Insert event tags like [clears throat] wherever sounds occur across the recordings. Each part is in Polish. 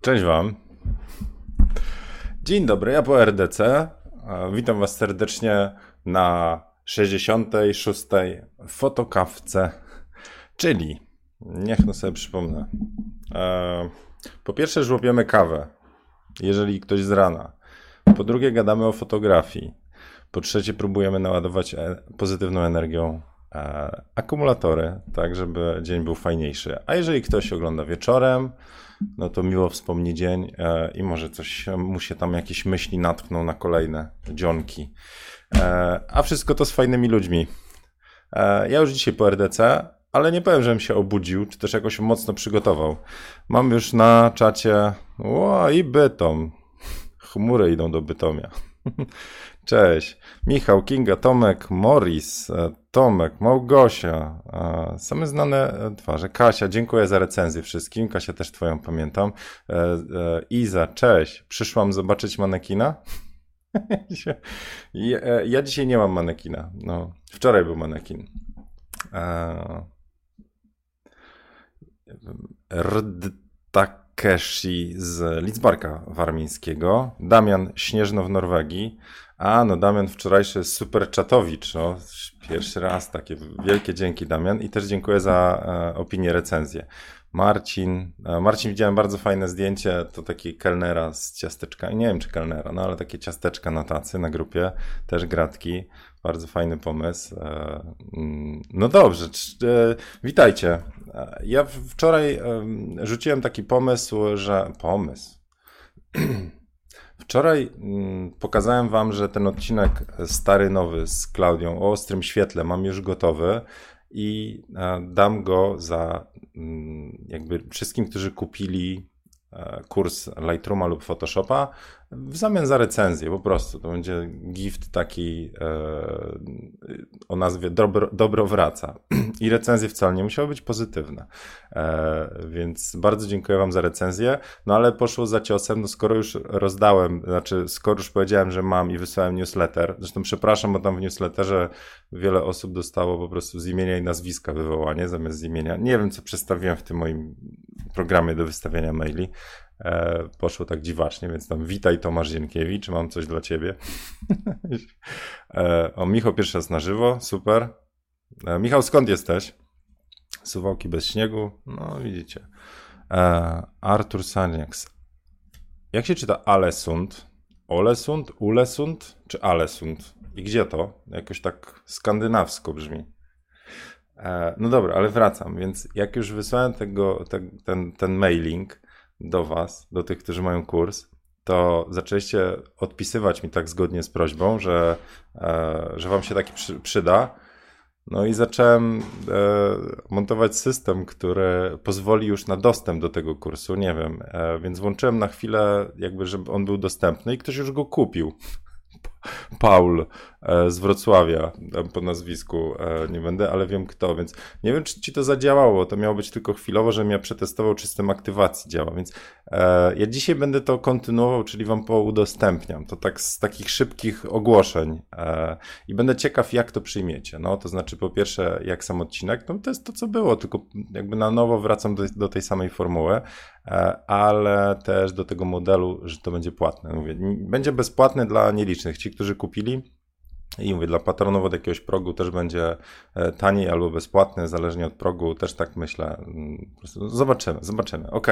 Cześć Wam. Dzień dobry, ja po RDC. Witam Was serdecznie na 66. fotokawce, czyli, niech no sobie przypomnę. E, po pierwsze, żłobiemy kawę, jeżeli ktoś z rana. Po drugie, gadamy o fotografii. Po trzecie, próbujemy naładować e, pozytywną energią e, akumulatory, tak żeby dzień był fajniejszy. A jeżeli ktoś ogląda wieczorem, no to miło wspomni dzień e, i może coś mu się tam jakieś myśli natkną na kolejne dzionki. E, a wszystko to z fajnymi ludźmi. E, ja już dzisiaj po RDC, ale nie powiem, żebym się obudził, czy też jakoś mocno przygotował. Mam już na czacie, o, i Bytom. Chmury idą do Bytomia. [laughs] Cześć. Michał, Kinga, Tomek, Morris, e, Tomek, Małgosia. E, same znane e, twarze. Kasia, dziękuję za recenzję wszystkim. Kasia też twoją pamiętam. Iza, cześć. Przyszłam zobaczyć manekina? [laughs] ja, dzisiaj nie mam manekina. No, wczoraj był manekin. Rdakeshi z Lidzbarka Warmińskiego. Damian Śnieżno w Norwegii. A, no Damian wczorajszy super czatowicz, no. Pierwszy raz takie wielkie dzięki Damian i też dziękuję za e, opinię, recenzję. Marcin, e, Marcin widziałem bardzo fajne zdjęcie, to taki kelnera z ciasteczka, nie wiem czy kelnera, no ale takie ciasteczka na tacy na grupie, też gratki, bardzo fajny pomysł. E, mm, no dobrze, e, witajcie. E, ja wczoraj rzuciłem taki pomysł, że pomysł [clears throat] Wczoraj mm, pokazałem Wam, że ten odcinek stary, nowy z Klaudią o ostrym świetle mam już gotowy i e, dam go za mm, jakby wszystkim, którzy kupili e, kurs Lightrooma lub Photoshopa w zamian za recenzję, po prostu. To będzie gift taki e, o nazwie dobro, dobro wraca. [clears throat] I recenzje wcale nie musiały być pozytywne. E, więc bardzo dziękuję Wam za recenzję. No ale poszło za ciosem, no skoro już rozdałem, znaczy skoro już powiedziałem, że mam i wysłałem newsletter, zresztą przepraszam, bo tam w newsletterze wiele osób dostało po prostu z imienia i nazwiska wywołanie zamiast z imienia. Nie wiem, co przedstawiłem w tym moim programie do wystawiania maili. E, poszło tak dziwacznie, więc tam witaj Tomasz Zienkiewicz, mam coś dla ciebie. [laughs] e, o, Michał pierwszy raz na żywo, super. E, Michał, skąd jesteś? Suwałki bez śniegu, no widzicie. E, Artur Saniaks. Jak się czyta Alesund? Olesund, Ulesund czy Alesund? I gdzie to? Jakoś tak skandynawsko brzmi. E, no dobra, ale wracam. Więc jak już wysłałem tego, te, ten, ten mailing, do Was, do tych, którzy mają kurs, to zaczęliście odpisywać mi tak zgodnie z prośbą, że, e, że Wam się taki przy, przyda. No i zacząłem e, montować system, który pozwoli już na dostęp do tego kursu, nie wiem, e, więc włączyłem na chwilę, jakby, żeby on był dostępny i ktoś już go kupił. [laughs] Paul z Wrocławia po nazwisku, e, nie będę, ale wiem kto, więc nie wiem, czy ci to zadziałało. To miało być tylko chwilowo, żebym ja przetestował, czy system aktywacji działa, więc e, ja dzisiaj będę to kontynuował, czyli wam poudostępniam. To tak z takich szybkich ogłoszeń i będę ciekaw, jak to przyjmiecie. No, to znaczy, po pierwsze, jak sam odcinek, no to jest to, co było, tylko jakby na nowo wracam do, do tej samej formuły, ale też do tego modelu, że to będzie płatne. Mówię, będzie bezpłatne dla nielicznych. Ci, którzy kupili, i mówię, dla patronów od jakiegoś progu też będzie e, taniej albo bezpłatny, zależnie od progu, też tak myślę. Mm, zobaczymy, zobaczymy. Ok,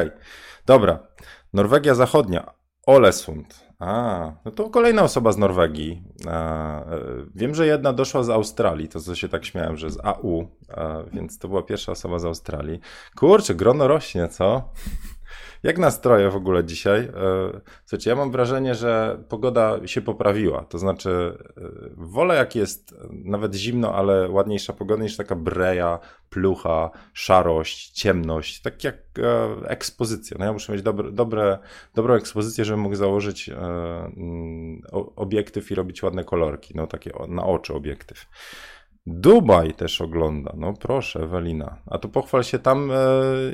dobra. Norwegia Zachodnia, Olesund. A, no to kolejna osoba z Norwegii. E, wiem, że jedna doszła z Australii, to co się tak śmiałem, że z AU, więc to była pierwsza osoba z Australii. Kurczę, grono rośnie, co? Jak nastroje w ogóle dzisiaj? E, słuchajcie, ja mam wrażenie, że pogoda się poprawiła. To znaczy, e, wolę jak jest nawet zimno, ale ładniejsza pogoda niż taka breja, plucha, szarość, ciemność. Tak jak e, ekspozycja. No ja muszę mieć dobre, dobre, dobrą ekspozycję, żebym mógł założyć obiektyw i robić ładne kolorki. No takie na oczy obiektyw. Dubaj też ogląda. No proszę, Ewelina. A to pochwal się tam, e,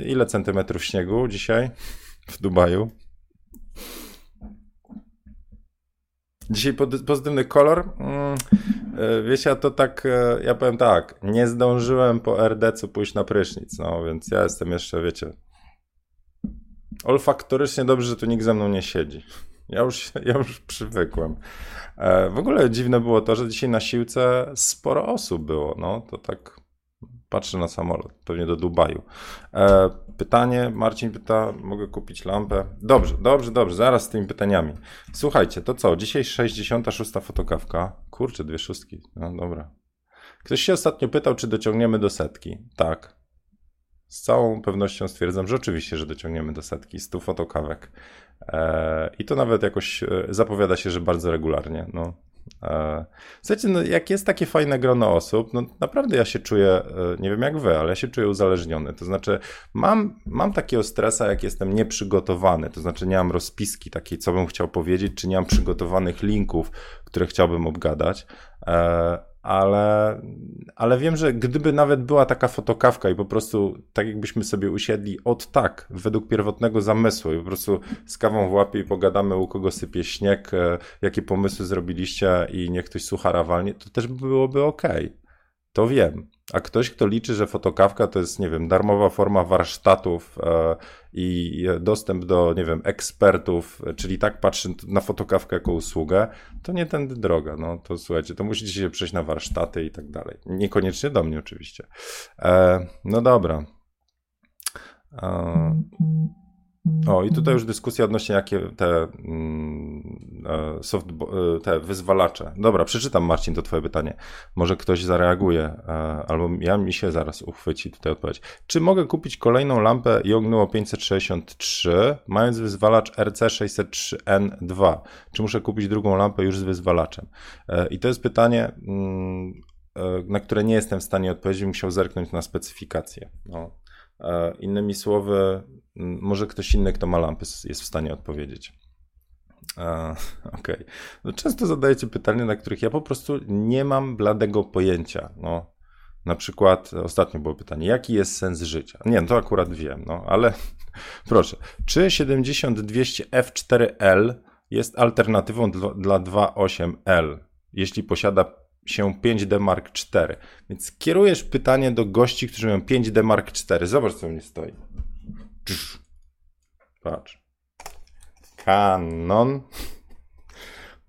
ile centymetrów śniegu dzisiaj w Dubaju? Dzisiaj pozytywny kolor. Mm, e, wiecie, ja to tak, e, ja powiem tak, nie zdążyłem po RDC pójść na prysznic, no więc ja jestem jeszcze, wiecie, olfaktorycznie dobrze, że tu nikt ze mną nie siedzi. Ja już, ja już przywykłem. E, w ogóle dziwne było to, że dzisiaj na siłce sporo osób było. No to tak patrzę na samolot, pewnie do Dubaju. E, pytanie, Marcin pyta, mogę kupić lampę? Dobrze, dobrze, dobrze, zaraz z tymi pytaniami. Słuchajcie, to co, dzisiaj 66 fotokawka. Kurczę, dwie szóstki, no dobra. Ktoś się ostatnio pytał, czy dociągniemy do setki. Tak. Z całą pewnością stwierdzam, że oczywiście, że dociągniemy do setki, 100 fotokawek. E, I to nawet jakoś e, zapowiada się, że bardzo regularnie. No. E, słuchajcie, no jak jest takie fajne grono osób, no naprawdę ja się czuję, nie wiem jak wy, ale ja się czuję uzależniony. To znaczy, mam, mam takiego stresa, jak jestem nieprzygotowany. To znaczy, nie mam rozpiski takiej, co bym chciał powiedzieć, czy nie mam przygotowanych linków, które chciałbym obgadać ale, ale wiem, że gdyby nawet była taka fotokawka i po prostu tak jakbyśmy sobie usiedli od tak, według pierwotnego zamysłu i po prostu z kawą w łapie i pogadamy u kogo sypie śnieg, e, jakie pomysły zrobiliście i niech ktoś suchara walnie, to też byłoby ok. To wiem. A ktoś, kto liczy, że fotokawka to jest, nie wiem, darmowa forma warsztatów e, i dostęp do, nie wiem, ekspertów, czyli tak patrzy na fotokawkę jako usługę, to nie tędy droga. No to słuchajcie, to musicie się przejść na warsztaty i tak dalej. Niekoniecznie do mnie oczywiście. E, no dobra. E, o, i tutaj już dyskusja odnośnie jakie te, mm, e, soft, e, te wyzwalacze. Dobra, przeczytam Marcin to twoje pytanie. Może ktoś zareaguje, e, albo ja mi się zaraz uchwyci tutaj odpowiedź. Czy mogę kupić kolejną lampę Yongnuo 563, mając wyzwalacz RC603N2? Czy muszę kupić drugą lampę już z wyzwalaczem? I to jest pytanie, mm, na które nie jestem w stanie odpowiedzieć, musiał zerknąć na specyfikację. No. Innymi słowy, może ktoś inny, kto ma lampy, jest w stanie odpowiedzieć. [laughs] Okej. Okay. No często zadajecie pytania, na których ja po prostu nie mam bladego pojęcia. No, na przykład ostatnio było pytanie, jaki jest sens życia? Nie, no to akurat wiem, no ale [laughs] proszę. Czy 7200 F4L jest alternatywą dla, dla 2.8L, jeśli posiada się 5D Mark IV? Więc kierujesz pytanie do gości, którzy mają 5D Mark IV. Zobacz, co mnie stoi. Patrz. Kanon.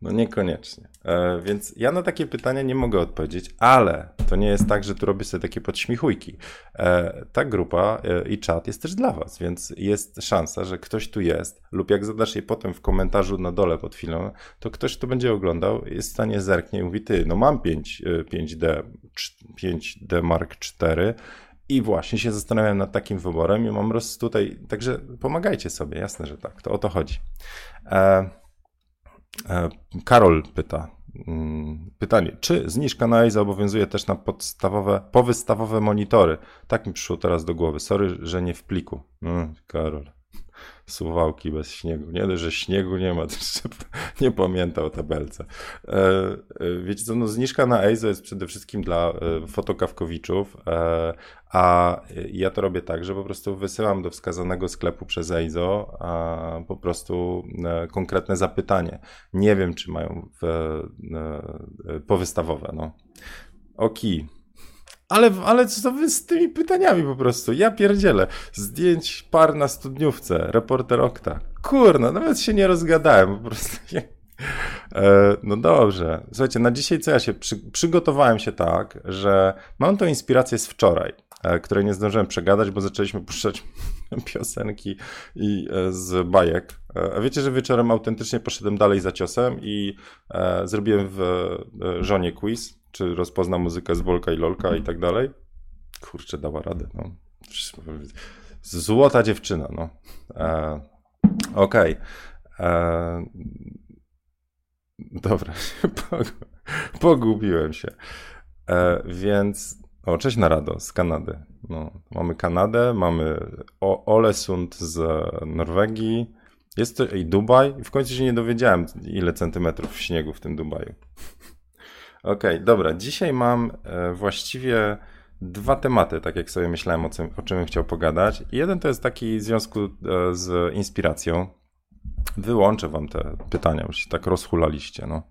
No niekoniecznie. E, więc ja na takie pytania nie mogę odpowiedzieć, ale to nie jest tak, że tu robię sobie takie podśmichujki. E, ta grupa e, i czat jest też dla was, więc jest szansa, że ktoś tu jest lub jak zadasz jej potem w komentarzu na dole pod filmem, to ktoś, kto będzie oglądał, jest w stanie zerknie i mówi, ty, no mam 5, 5D, 5D Mark IV, i właśnie się zastanawiam nad takim wyborem i mam roz tutaj, także pomagajcie sobie, jasne, że tak, to o to chodzi. E, e, Karol pyta, mm, pytanie, czy zniżka na EIZA obowiązuje też na podstawowe, powystawowe monitory? Tak mi przyszło teraz do głowy, sorry, że nie w pliku. Mm, Karol. Suwałki bez śniegu. Nie dość, że śniegu nie ma, to jeszcze [laughs] nie pamiętał o tabelce. E, e, wiecie co, no zniżka na EIZO jest przede wszystkim dla e, fotokawkowiczów, a ja to robię tak, że po prostu wysyłam do wskazanego sklepu przez EIZO po prostu konkretne zapytanie. Nie wiem, czy mają w, powystawowe. No. Oki, ale, ale co wy z tymi pytaniami po prostu? Ja pierdzielę. Zdjęć par na studniówce, reporter Okta. Kurno, nawet się nie rozgadałem, po prostu. [laughs] E, no dobrze. Słuchajcie, na dzisiaj co ja się przy, przygotowałem się tak, że mam tą inspirację z wczoraj, e, której nie zdążyłem przegadać, bo zaczęliśmy puszczać [laughs] piosenki i e, z bajek. A wiecie, że wieczorem autentycznie poszedłem dalej za ciosem i zrobiłem w żonie quiz czy rozpozna muzykę z Wolka i Lolka i tak dalej. Kurczę, dała radę. No. Złota dziewczyna, no. E, Okej. Okay. E, dobra, [laughs] pogubiłem się. E, więc, o, cześć Narado z Kanady. No, mamy Kanadę, mamy Olesund z Norwegii, jest to i Dubaj. W końcu się nie dowiedziałem, ile centymetrów śniegu w tym Dubaju. Okay, dobra. Dzisiaj mam e, właściwie dwa tematy, tak jak sobie myślałem, o, czym, o czym bym chciał pogadać. Jeden to jest taki w związku e, z inspiracją. Wyłączę wam te pytania, już się tak rozhulaliście, no.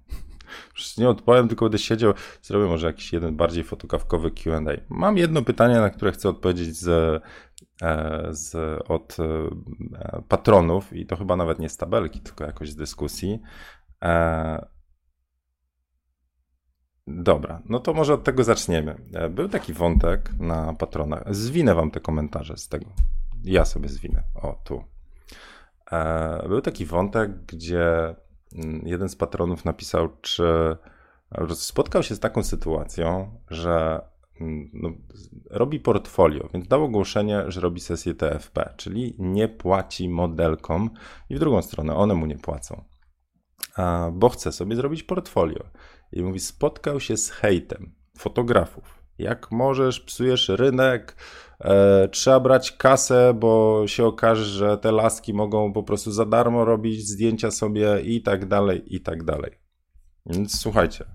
Już nie odpowiem, tylko będę siedział, zrobię może jakiś jeden bardziej fotokawkowy Q&A. Mam jedno pytanie, na które chcę odpowiedzieć z z, od patronów, i to chyba nawet nie z tabelki, tylko jakoś z dyskusji. Dobra, no to może od tego zaczniemy. Był taki wątek na patronach. Zwinę wam te komentarze z tego. Ja sobie zwinę. O, tu. Był taki wątek, gdzie mm, jeden z patronów napisał, czy spotkał się z taką sytuacją, że mm, no, robi portfolio, więc dał ogłoszenie, że robi sesję TFP, czyli nie płaci modelkom i w drugą stronę one mu nie płacą, bo chce sobie zrobić portfolio. I mówi, spotkał się z hejtem fotografów. Jak możesz, psujesz rynek, e, trzeba brać kasę, bo się okaże, że te laski mogą po prostu za darmo robić zdjęcia sobie i tak dalej, i tak dalej. Więc słuchajcie,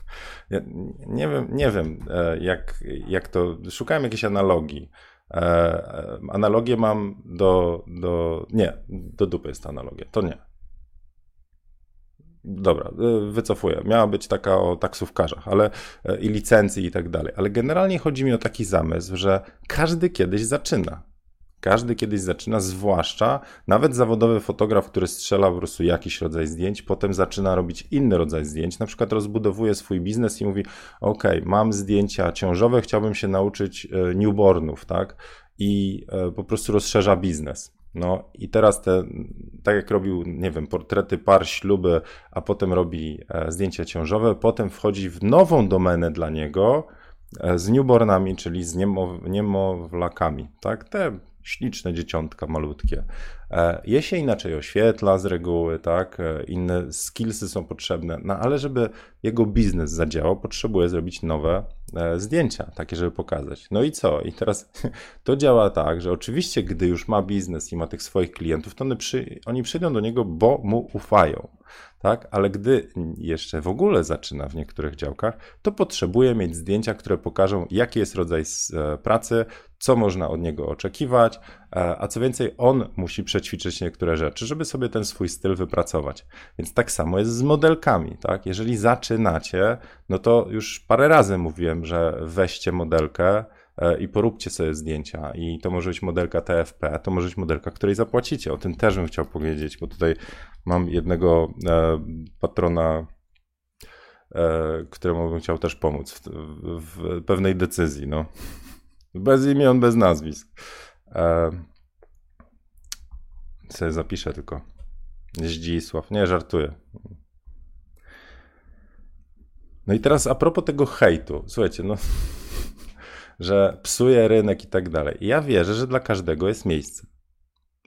[laughs] ja nie wiem, nie wiem e, jak, jak to. Szukałem jakiejś analogii. E, e, analogię mam do, do. Nie, do dupy jest analogia. To nie. Dobra, wycofuję. Miała być taka o taksówkarzach, ale i licencji i tak dalej. Ale generalnie chodzi mi o taki zamysł, że każdy kiedyś zaczyna. Każdy kiedyś zaczyna, zwłaszcza nawet zawodowy fotograf, który strzela po prostu jakiś rodzaj zdjęć, potem zaczyna robić inny rodzaj zdjęć, na przykład rozbudowuje swój biznes i mówi: OK, mam zdjęcia ciążowe, chciałbym się nauczyć e, newbornów, tak? I e, po prostu rozszerza biznes. No i teraz te, tak jak robił, nie wiem, portrety par, śluby, a potem robi e, zdjęcia ciążowe, potem wchodzi w nową domenę dla niego z newbornami, czyli z niemow, niemowlakami, tak? Te śliczne dzieciątka malutkie. E, je się inaczej oświetla z reguły, tak? E, inne skillsy są potrzebne, no ale żeby jego biznes zadziałał, potrzebuje zrobić nowe e, zdjęcia, takie, żeby pokazać. No i co? I teraz [laughs] to działa tak, że oczywiście, gdy już ma biznes i ma tych swoich klientów, to oni, przy, oni przyjdą do niego, bo mu ufają tak? Ale gdy jeszcze w ogóle zaczyna w niektórych działkach, to potrzebuje mieć zdjęcia, które pokażą, jaki jest rodzaj e, pracy, co można od niego oczekiwać, e, a co więcej, on musi przećwiczyć niektóre rzeczy, żeby sobie ten swój styl wypracować. Więc tak samo jest z modelkami, tak? Jeżeli zaczynacie, no to już parę razy mówiłem, że weźcie modelkę, i poróbcie sobie zdjęcia. I to może być modelka TFP, to może być modelka, której zapłacicie. O tym też bym chciał powiedzieć, bo tutaj mam jednego e, patrona, e, któremu bym chciał też pomóc w, w pewnej decyzji. No. Bez imion, bez nazwisk. E, sobie zapiszę tylko. Zdzisław. Nie, żartuję. No i teraz a propos tego hejtu. Słuchajcie, no, że psuje rynek i tak dalej. Ja wierzę, że dla każdego jest miejsce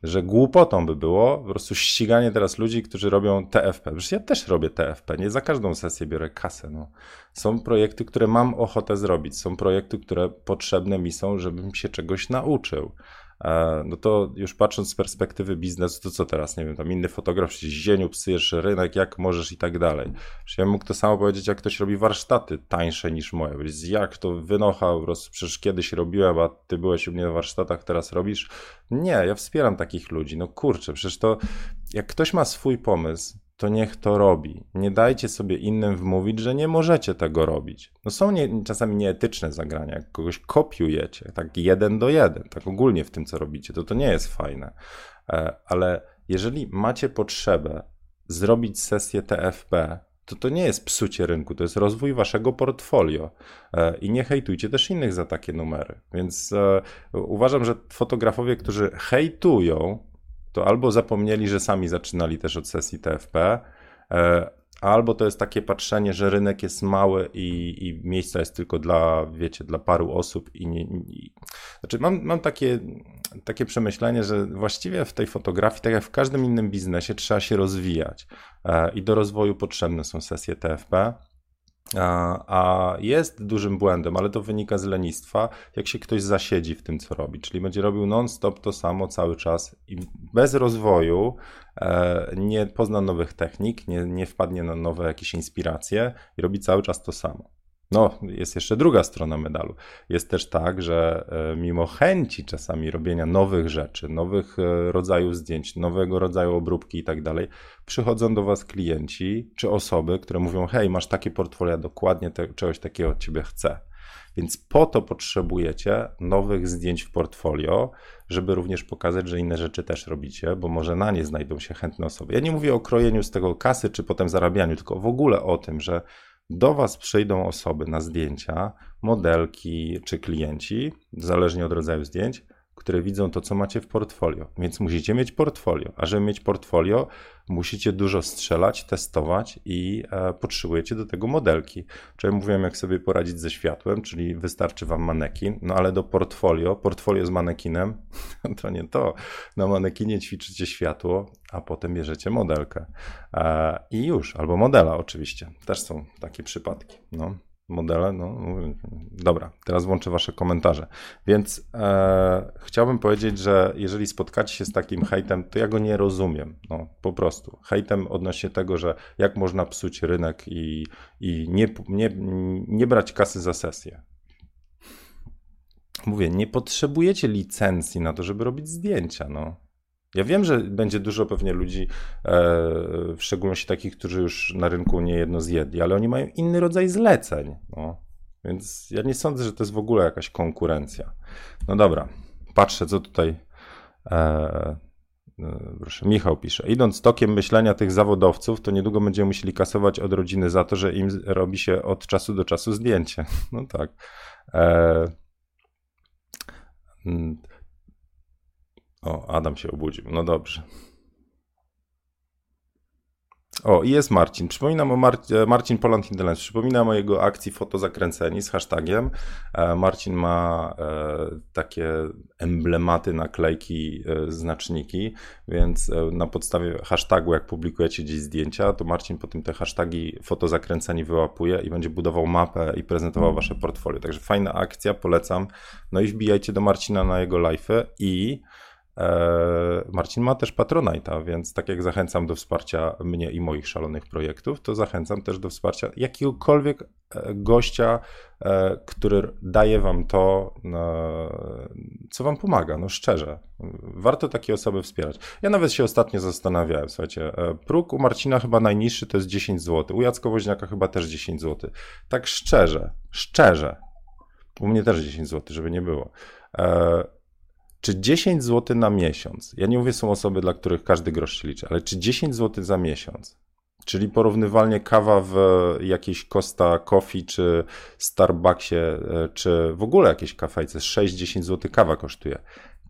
że głupotą by było po prostu ściganie teraz ludzi, którzy robią TFP. Przecież ja też robię TFP, nie za każdą sesję biorę kasę. No. Są projekty, które mam ochotę zrobić, są projekty, które potrzebne mi są, żebym się czegoś nauczył. E, no to już patrząc z perspektywy biznesu, to co teraz, nie wiem, tam inny fotograf się zieniu, psyjesz rynek, jak możesz i tak dalej. Ja mógł to samo powiedzieć, jak ktoś robi warsztaty tańsze niż moje. Jak to wynocha, przecież kiedyś robiłem, a ty byłeś u mnie na warsztatach, teraz robisz. Nie, ja wspieram takich ludzi. No kurczę, przecież to jak ktoś ma swój pomysł, to niech to robi. Nie dajcie sobie innym wmówić, że nie możecie tego robić. No są nie, czasami nieetyczne zagrania, jak kogoś kopiujecie, tak jeden do jeden, tak ogólnie w tym, co robicie, to to nie jest fajne. E, ale jeżeli macie potrzebę zrobić sesję TFP, to to nie jest psucie rynku, to jest rozwój waszego portfolio. E, I nie hejtujcie też innych za takie numery. Więc e, uważam, że fotografowie, którzy hejtują, to albo zapomnieli, że sami zaczynali też od sesji TFP, e, albo to jest takie patrzenie, że rynek jest mały i, i miejsca jest tylko dla, wiecie, dla paru osób i nie... I, znaczy mam, mam takie, takie przemyślenie, że właściwie w tej fotografii, tak jak w każdym innym biznesie, trzeba się rozwijać e, i do rozwoju potrzebne są sesje TFP. A jest dużym błędem, ale to wynika z lenistwa, jak się ktoś zasiedzi w tym, co robi, czyli będzie robił non-stop to samo cały czas i bez rozwoju e, nie pozna nowych technik, nie, nie wpadnie na nowe jakieś inspiracje i robi cały czas to samo. No, jest jeszcze druga strona medalu. Jest też tak, że e, mimo chęci czasami robienia nowych rzeczy, nowych e, rodzajów zdjęć, nowego rodzaju obróbki i tak dalej, przychodzą do Was klienci czy osoby, które mówią: Hej, masz takie portfolio, dokładnie te, czegoś takiego od Ciebie chcę. Więc po to potrzebujecie nowych zdjęć w portfolio, żeby również pokazać, że inne rzeczy też robicie, bo może na nie znajdą się chętne osoby. Ja nie mówię o krojeniu z tego kasy, czy potem zarabianiu, tylko w ogóle o tym, że do Was przyjdą osoby na zdjęcia, modelki czy klienci, zależnie od rodzaju zdjęć, które widzą to, co macie w portfolio. Więc musicie mieć portfolio. A żeby mieć portfolio, musicie dużo strzelać, testować i e, potrzebujecie do tego modelki. Wczoraj mówiłem, jak sobie poradzić ze światłem, czyli wystarczy wam manekin, no ale do portfolio, portfolio z manekinem, [laughs] to nie to. Na manekinie ćwiczycie światło, a potem bierzecie modelkę. E, I już, albo modela oczywiście. Też są takie przypadki. No modele. No, dobra, teraz włączę Wasze komentarze. Więc e, chciałbym powiedzieć, że jeżeli spotkacie się z takim hejtem, to ja go nie rozumiem. No, po prostu. Hejtem odnośnie tego, że jak można psuć rynek i, i nie, nie, nie brać kasy za sesję. Mówię, nie potrzebujecie licencji na to, żeby robić zdjęcia. No. Ja wiem, że będzie dużo pewnie ludzi, e, w szczególności takich, którzy już na rynku niejedno zjedli, ale oni mają inny rodzaj zleceń. No. Więc ja nie sądzę, że to jest w ogóle jakaś konkurencja. No dobra, patrzę, co tutaj. E, e, proszę, Michał pisze. Idąc tokiem myślenia tych zawodowców, to niedługo będziemy musieli kasować od rodziny za to, że im robi się od czasu do czasu zdjęcie. [laughs] No tak. E, o, Adam się obudził. No dobrze. O, i jest Marcin. Przypominam o Mar e, Marcin Poland Indolence. Przypominam o jego akcji fotozakręceni z hashtagiem. E, Marcin ma e, takie emblematy, naklejki, znaczniki, więc na podstawie hashtagu, jak publikujecie gdzieś zdjęcia, to Marcin potem te hasztagi fotozakręceni wyłapuje i będzie budował mapę i prezentował wasze portfolio. Także fajna akcja, polecam. No i wbijajcie do Marcina na jego live'y i Marcin ma też Patronite'a, więc tak jak zachęcam do wsparcia mnie i moich szalonych projektów, to zachęcam też do wsparcia jakiegokolwiek e, gościa, e, który daje wam to, co wam pomaga, no szczerze. Warto takie osoby wspierać. Ja nawet się ostatnio zastanawiałem, słuchajcie, próg u Marcina chyba najniższy to jest 10 zł, u Jacka Woźniaka chyba też 10 zł. Tak szczerze, szczerze, u mnie też 10 zł, żeby nie było czy 10 zł na miesiąc, ja nie mówię, są osoby, dla których każdy grosz się liczy, ale czy 10 zł za miesiąc, czyli porównywalnie kawa w jakiejś Costa Coffee, czy Starbucksie, e, czy w ogóle jakieś kafejce, 6-10 zł kawa kosztuje,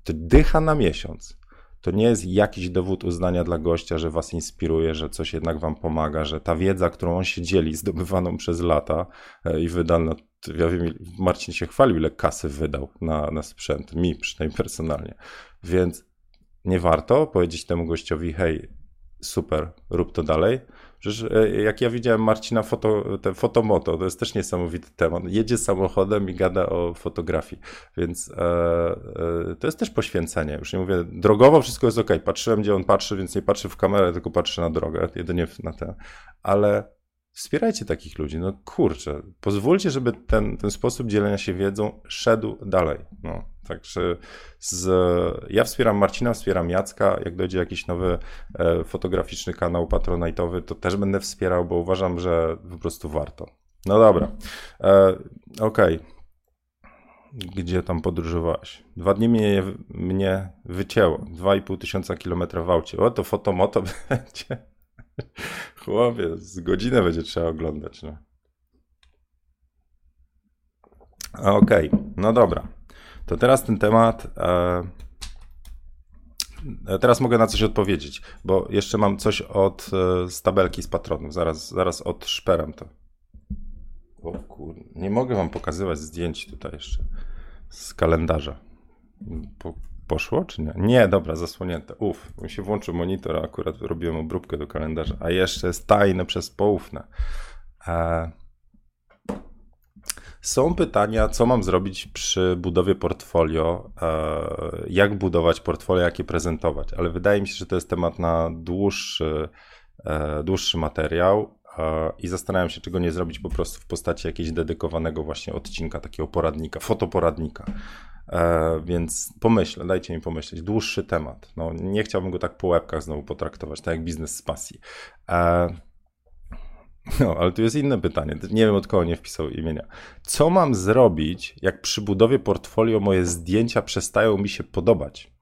to dycha na miesiąc. To nie jest jakiś dowód uznania dla gościa, że was inspiruje, że coś jednak wam pomaga, że ta wiedza, którą on się dzieli, zdobywaną przez lata e, i wydana ja wiem, Marcin się chwalił, ile kasy wydał na, na sprzęt, mi przynajmniej personalnie. Więc nie warto powiedzieć temu gościowi, hej, super, rób to dalej. Przecież e, jak ja widziałem Marcina foto, te fotomoto, to jest też niesamowity temat. Jedzie samochodem i gada o fotografii, więc e, e, to jest też poświęcenie. Już nie mówię, drogowo wszystko jest ok. Patrzyłem, gdzie on patrzy, więc nie patrzy w kamerę, tylko patrzy na drogę, jedynie na ten. Ale Wspierajcie takich ludzi. No kurczę, pozwólcie, żeby ten, ten sposób dzielenia się wiedzą szedł dalej. No, także z, ja wspieram Marcina, wspieram Jacka. Jak dojdzie jakiś nowy e, fotograficzny kanał patronajtowy, to też będę wspierał, bo uważam, że po prostu warto. No dobra. E, Okej. Okay. Gdzie tam podróżowałeś? Dwa dni mnie, mnie wycięło. Dwa i pół tysiąca kilometra w aucie. O, to fotomoto [laughs] będzie. Chłopie, z godzinę będzie trzeba oglądać. No. Okej, okay, no dobra. To teraz ten temat. E, e, teraz mogę na coś odpowiedzieć, bo jeszcze mam coś od e, z tabelki z patronów. Zaraz, zaraz odszperam to. O. Nie mogę wam pokazywać zdjęć tutaj jeszcze z kalendarza. Po, Poszło czy nie? Nie, dobra, zasłonięte. Uf, mi się włączył monitor, a akurat robiłem obróbkę do kalendarza. A jeszcze jest tajne przez poufne. E... Są pytania, co mam zrobić przy budowie portfolio, e... jak budować portfolio, jak je prezentować, ale wydaje mi się, że to jest temat na dłuższy, e... dłuższy materiał i zastanawiam się, czego nie zrobić po prostu w postaci jakiegoś dedykowanego właśnie odcinka, takiego poradnika, fotoporadnika. E, więc pomyślę, dajcie mi pomyśleć. Dłuższy temat. No, nie chciałbym go tak po łebkach znowu potraktować, tak jak biznes z pasji. E, No, ale tu jest inne pytanie. Nie wiem od kogo nie wpisał imienia. Co mam zrobić, jak przy budowie portfolio moje zdjęcia przestają mi się podobać?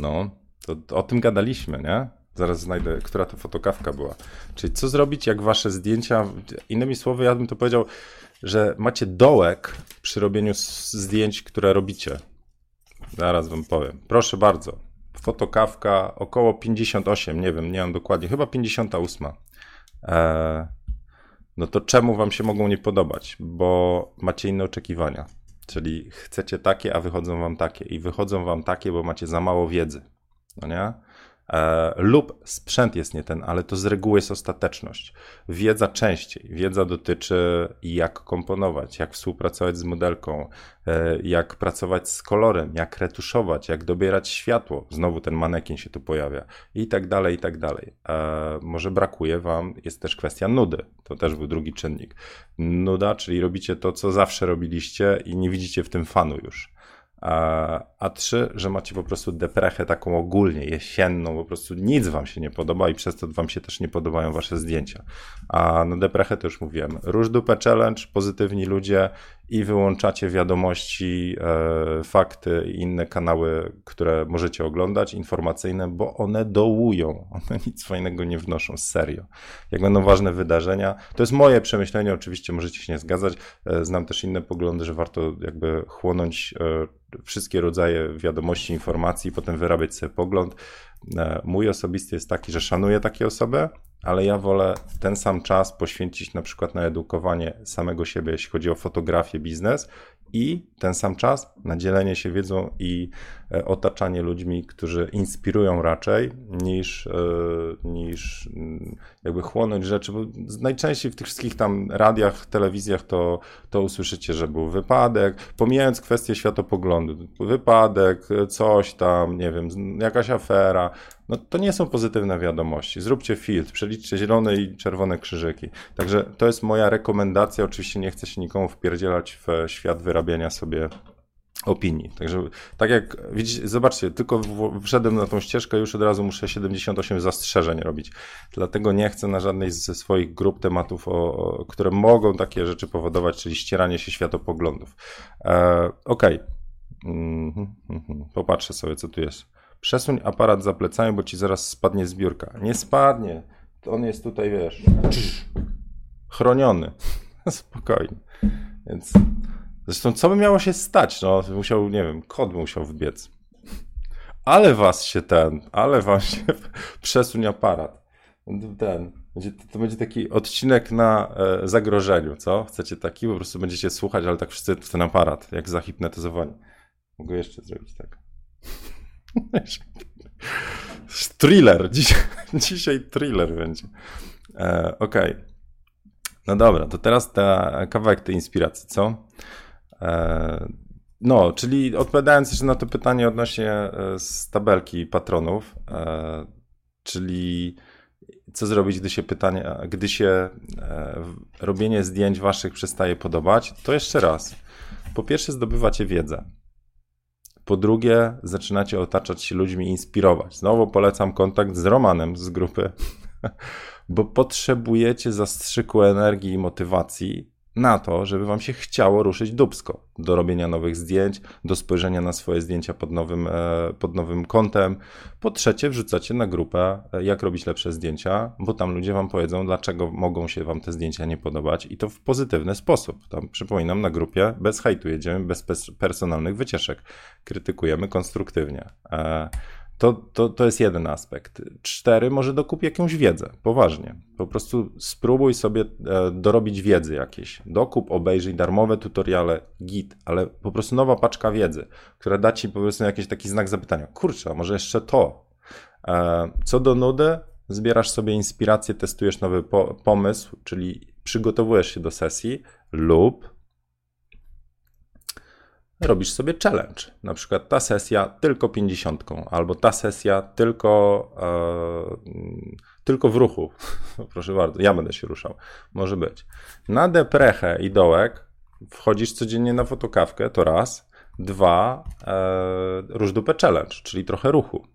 No, to, to o tym gadaliśmy, nie? Zaraz znajdę, która to fotokawka była. Czyli co zrobić, jak wasze zdjęcia. Innymi słowy, ja bym to powiedział, że macie dołek przy robieniu zdjęć, które robicie. Zaraz wam powiem. Proszę bardzo. Fotokawka około 58, nie wiem, nie mam dokładnie, chyba 58. Eee, no to czemu wam się mogą nie podobać? Bo macie inne oczekiwania. Czyli chcecie takie, a wychodzą wam takie. I wychodzą wam takie, bo macie za mało wiedzy. No nie? E, lub sprzęt jest nie ten, ale to z reguły jest ostateczność. Wiedza częściej. Wiedza dotyczy jak komponować, jak współpracować z modelką, e, jak pracować z kolorem, jak retuszować, jak dobierać światło. Znowu ten manekin się tu pojawia i tak dalej, i tak dalej. E, może brakuje wam, jest też kwestia nudy. To też był drugi czynnik. Nuda, czyli robicie to, co zawsze robiliście i nie widzicie w tym fanu już a trzy, że macie po prostu deprechę taką ogólnie jesienną, po prostu nic wam się nie podoba i przez to wam się też nie podobają wasze zdjęcia. A na deprechę to już mówiłem. Róż dupę challenge, pozytywni ludzie i wyłączacie wiadomości, e, fakty i inne kanały, które możecie oglądać, informacyjne, bo one dołują. One nic fajnego nie wnoszą, serio. Jak będą ważne wydarzenia, to jest moje przemyślenie, oczywiście możecie się nie zgadzać. E, znam też inne poglądy, że warto jakby chłonąć e, wszystkie rodzaje wiadomości, informacji, potem wyrabiać sobie pogląd. E, mój osobisty jest taki, że szanuję takie osoby, ale ja wolę ten sam czas poświęcić na przykład na edukowanie samego siebie, jeśli chodzi o fotografię, biznes i ten sam czas na dzielenie się wiedzą i e, otaczanie ludźmi, którzy inspirują raczej niż, e, niż mm, jakby chłonąć rzeczy, bo najczęściej w tych wszystkich tam radiach, telewizjach to, to usłyszycie, że był wypadek, pomijając kwestię światopoglądu, wypadek, coś tam, nie wiem, jakaś afera, no to nie są pozytywne wiadomości. Zróbcie filtr, przeliczcie zielone i czerwone krzyżyki. Także to jest moja rekomendacja. Oczywiście nie chcę się nikomu wpierdzielać w świat wyrabiania sobie opinii. Także tak jak widzicie, zobaczcie, tylko wszedłem na tą ścieżkę, już od razu muszę 78 zastrzeżeń robić. Dlatego nie chcę na żadnej ze swoich grup tematów, o, które mogą takie rzeczy powodować, czyli ścieranie się światopoglądów. E, Okej. Okay. Mm -hmm. Popatrzę sobie, co tu jest. Przesuń aparat za plecami, bo ci zaraz spadnie zbiórka. Nie spadnie. On jest tutaj, wiesz, chroniony. [laughs] Spokojnie. Więc zresztą, co by miało się stać? No, musiał, nie wiem, kod musiał wbiec. Ale was się ten, ale wam się [laughs] przesuń aparat. Ten, to będzie taki odcinek na e, zagrożeniu, co? Chcecie taki? Po prostu będziecie słuchać, ale tak wszyscy w ten aparat, jak zahipnotyzowani. Mogę jeszcze zrobić tak. [laughs] thriller. Dzisiaj, dzisiaj thriller będzie. E, Okej. Okay. No dobra, to teraz ta kawałek tej inspiracji, co? E, no, czyli odpowiadając jeszcze na to pytanie odnośnie e, z tabelki patronów, e, czyli co zrobić, gdy się pytanie, gdy się e, robienie zdjęć waszych przestaje podobać, to jeszcze raz. Po pierwsze zdobywacie wiedzę. Po drugie, zaczynacie otaczać się ludźmi, inspirować. Znowu polecam kontakt z Romanem z grupy, [laughs] bo potrzebujecie zastrzyku energii i motywacji na to, żeby wam się chciało ruszyć dubsko do robienia nowych zdjęć, do spojrzenia na swoje zdjęcia pod nowym, e, pod nowym kątem. Po trzecie, wrzucacie na grupę, e, jak robić lepsze zdjęcia, bo tam ludzie wam powiedzą, dlaczego mogą się wam te zdjęcia nie podobać i to w pozytywny sposób. Tam przypominam, na grupie bez hejtu jedziemy, bez personalnych wycieczek. Krytykujemy konstruktywnie. To, to, to jest jeden aspekt. Cztery, może dokup jakąś wiedzę, poważnie. Po prostu spróbuj sobie e, dorobić wiedzy jakieś. Dokup, obejrzyj darmowe tutoriale, git, ale po prostu nowa paczka wiedzy, która da ci po prostu jakiś taki znak zapytania. Kurczę, a może jeszcze to? E, co do nudy, zbierasz sobie inspirację, testujesz nowy po pomysł, czyli przygotowujesz się do sesji lub robisz sobie challenge. Na przykład ta sesja tylko 50, albo ta sesja tylko, e, tylko w ruchu. [laughs] Proszę bardzo, ja będę się ruszał. Może być. Na deprechę i dołek wchodzisz codziennie na fotokawkę, to raz. Dwa, e, róż dupę challenge, czyli trochę ruchu.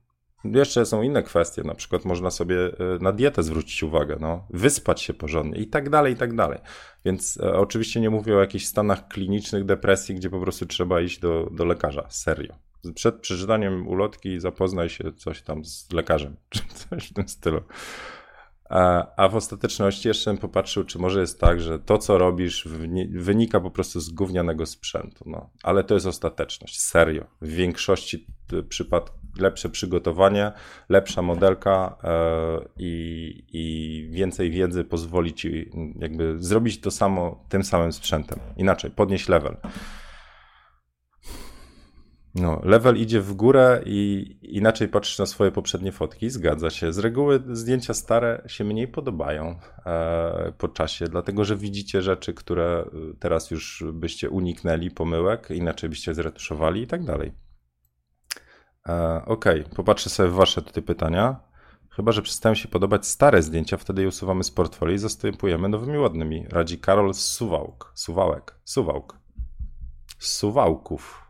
Jeszcze są inne kwestie, na przykład można sobie e, na dietę zwrócić uwagę, no, wyspać się porządnie i tak dalej, i tak dalej. Więc e, oczywiście nie mówię o jakichś stanach klinicznych depresji, gdzie po prostu trzeba iść do, do lekarza, serio. Przed przeczytaniem ulotki zapoznaj się coś tam z lekarzem, [laughs] czy coś w tym stylu. A, a w ostateczności jeszcze bym popatrzył, czy może jest tak, że to, co robisz, wynika po prostu z gównianego sprzętu. No. Ale to jest ostateczność, serio. W większości przypadków lepsze przygotowanie, lepsza modelka e, i, i więcej wiedzy pozwoli ci jakby zrobić to samo tym samym sprzętem. Inaczej, podnieść level. No, level idzie w górę i inaczej patrzysz na swoje poprzednie fotki, zgadza się. Z reguły zdjęcia stare się mniej podobają e, po czasie, dlatego że widzicie rzeczy, które teraz już byście uniknęli, pomyłek, inaczej byście zretuszowali i tak dalej. E, Okej, okay. popatrzę sobie w wasze tutaj pytania. Chyba, że przestają się podobać stare zdjęcia, wtedy je usuwamy z portfolio i zastępujemy nowymi ładnymi. Radzi Karol Suwałk. Suwałek. Suwałk. Suwałków.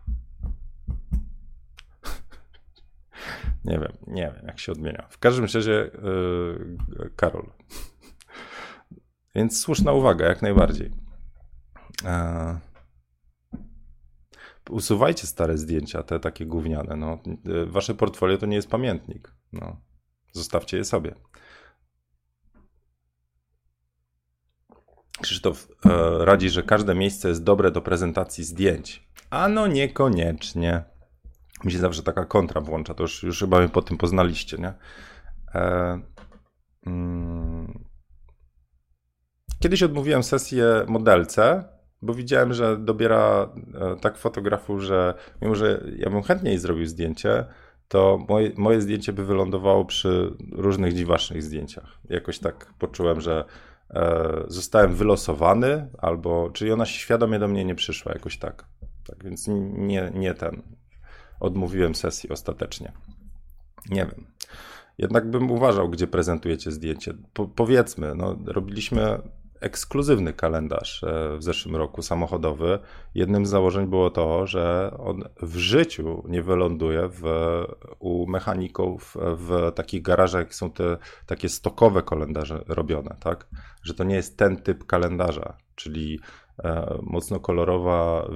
[laughs] Nie wiem, nie wiem, jak się odmienia. W każdym razie yy, Karol. Więc słuszna uwaga, jak najbardziej. E, usuwajcie stare zdjęcia, te takie gówniane. No. E, wasze portfolio to nie jest pamiętnik. No. Zostawcie je sobie. Krzysztof e, radzi, że każde miejsce jest dobre do prezentacji zdjęć. Ano niekoniecznie mi się zawsze taka kontra włącza, to już, już chyba po tym poznaliście, nie? E, mm, Kiedyś odmówiłem sesję modelce, bo widziałem, że dobiera e, tak fotografów, że mimo, że ja bym chętniej zrobił zdjęcie, to moje, moje zdjęcie by wylądowało przy różnych dziwacznych zdjęciach. Jakoś tak poczułem, że e, zostałem wylosowany, albo czyli ona świadomie do mnie nie przyszła, jakoś tak. Tak więc nie, nie ten odmówiłem sesji ostatecznie. Nie wiem. Jednak bym uważał, gdzie prezentujecie zdjęcie. Po, powiedzmy, no, robiliśmy ekskluzywny kalendarz e, w zeszłym roku samochodowy. Jednym z założeń było to, że on w życiu nie wyląduje w, u mechaników w takich garażach, jak są te takie stokowe kalendarze robione, tak? Że to nie jest ten typ kalendarza, czyli E, mocno kolorowa,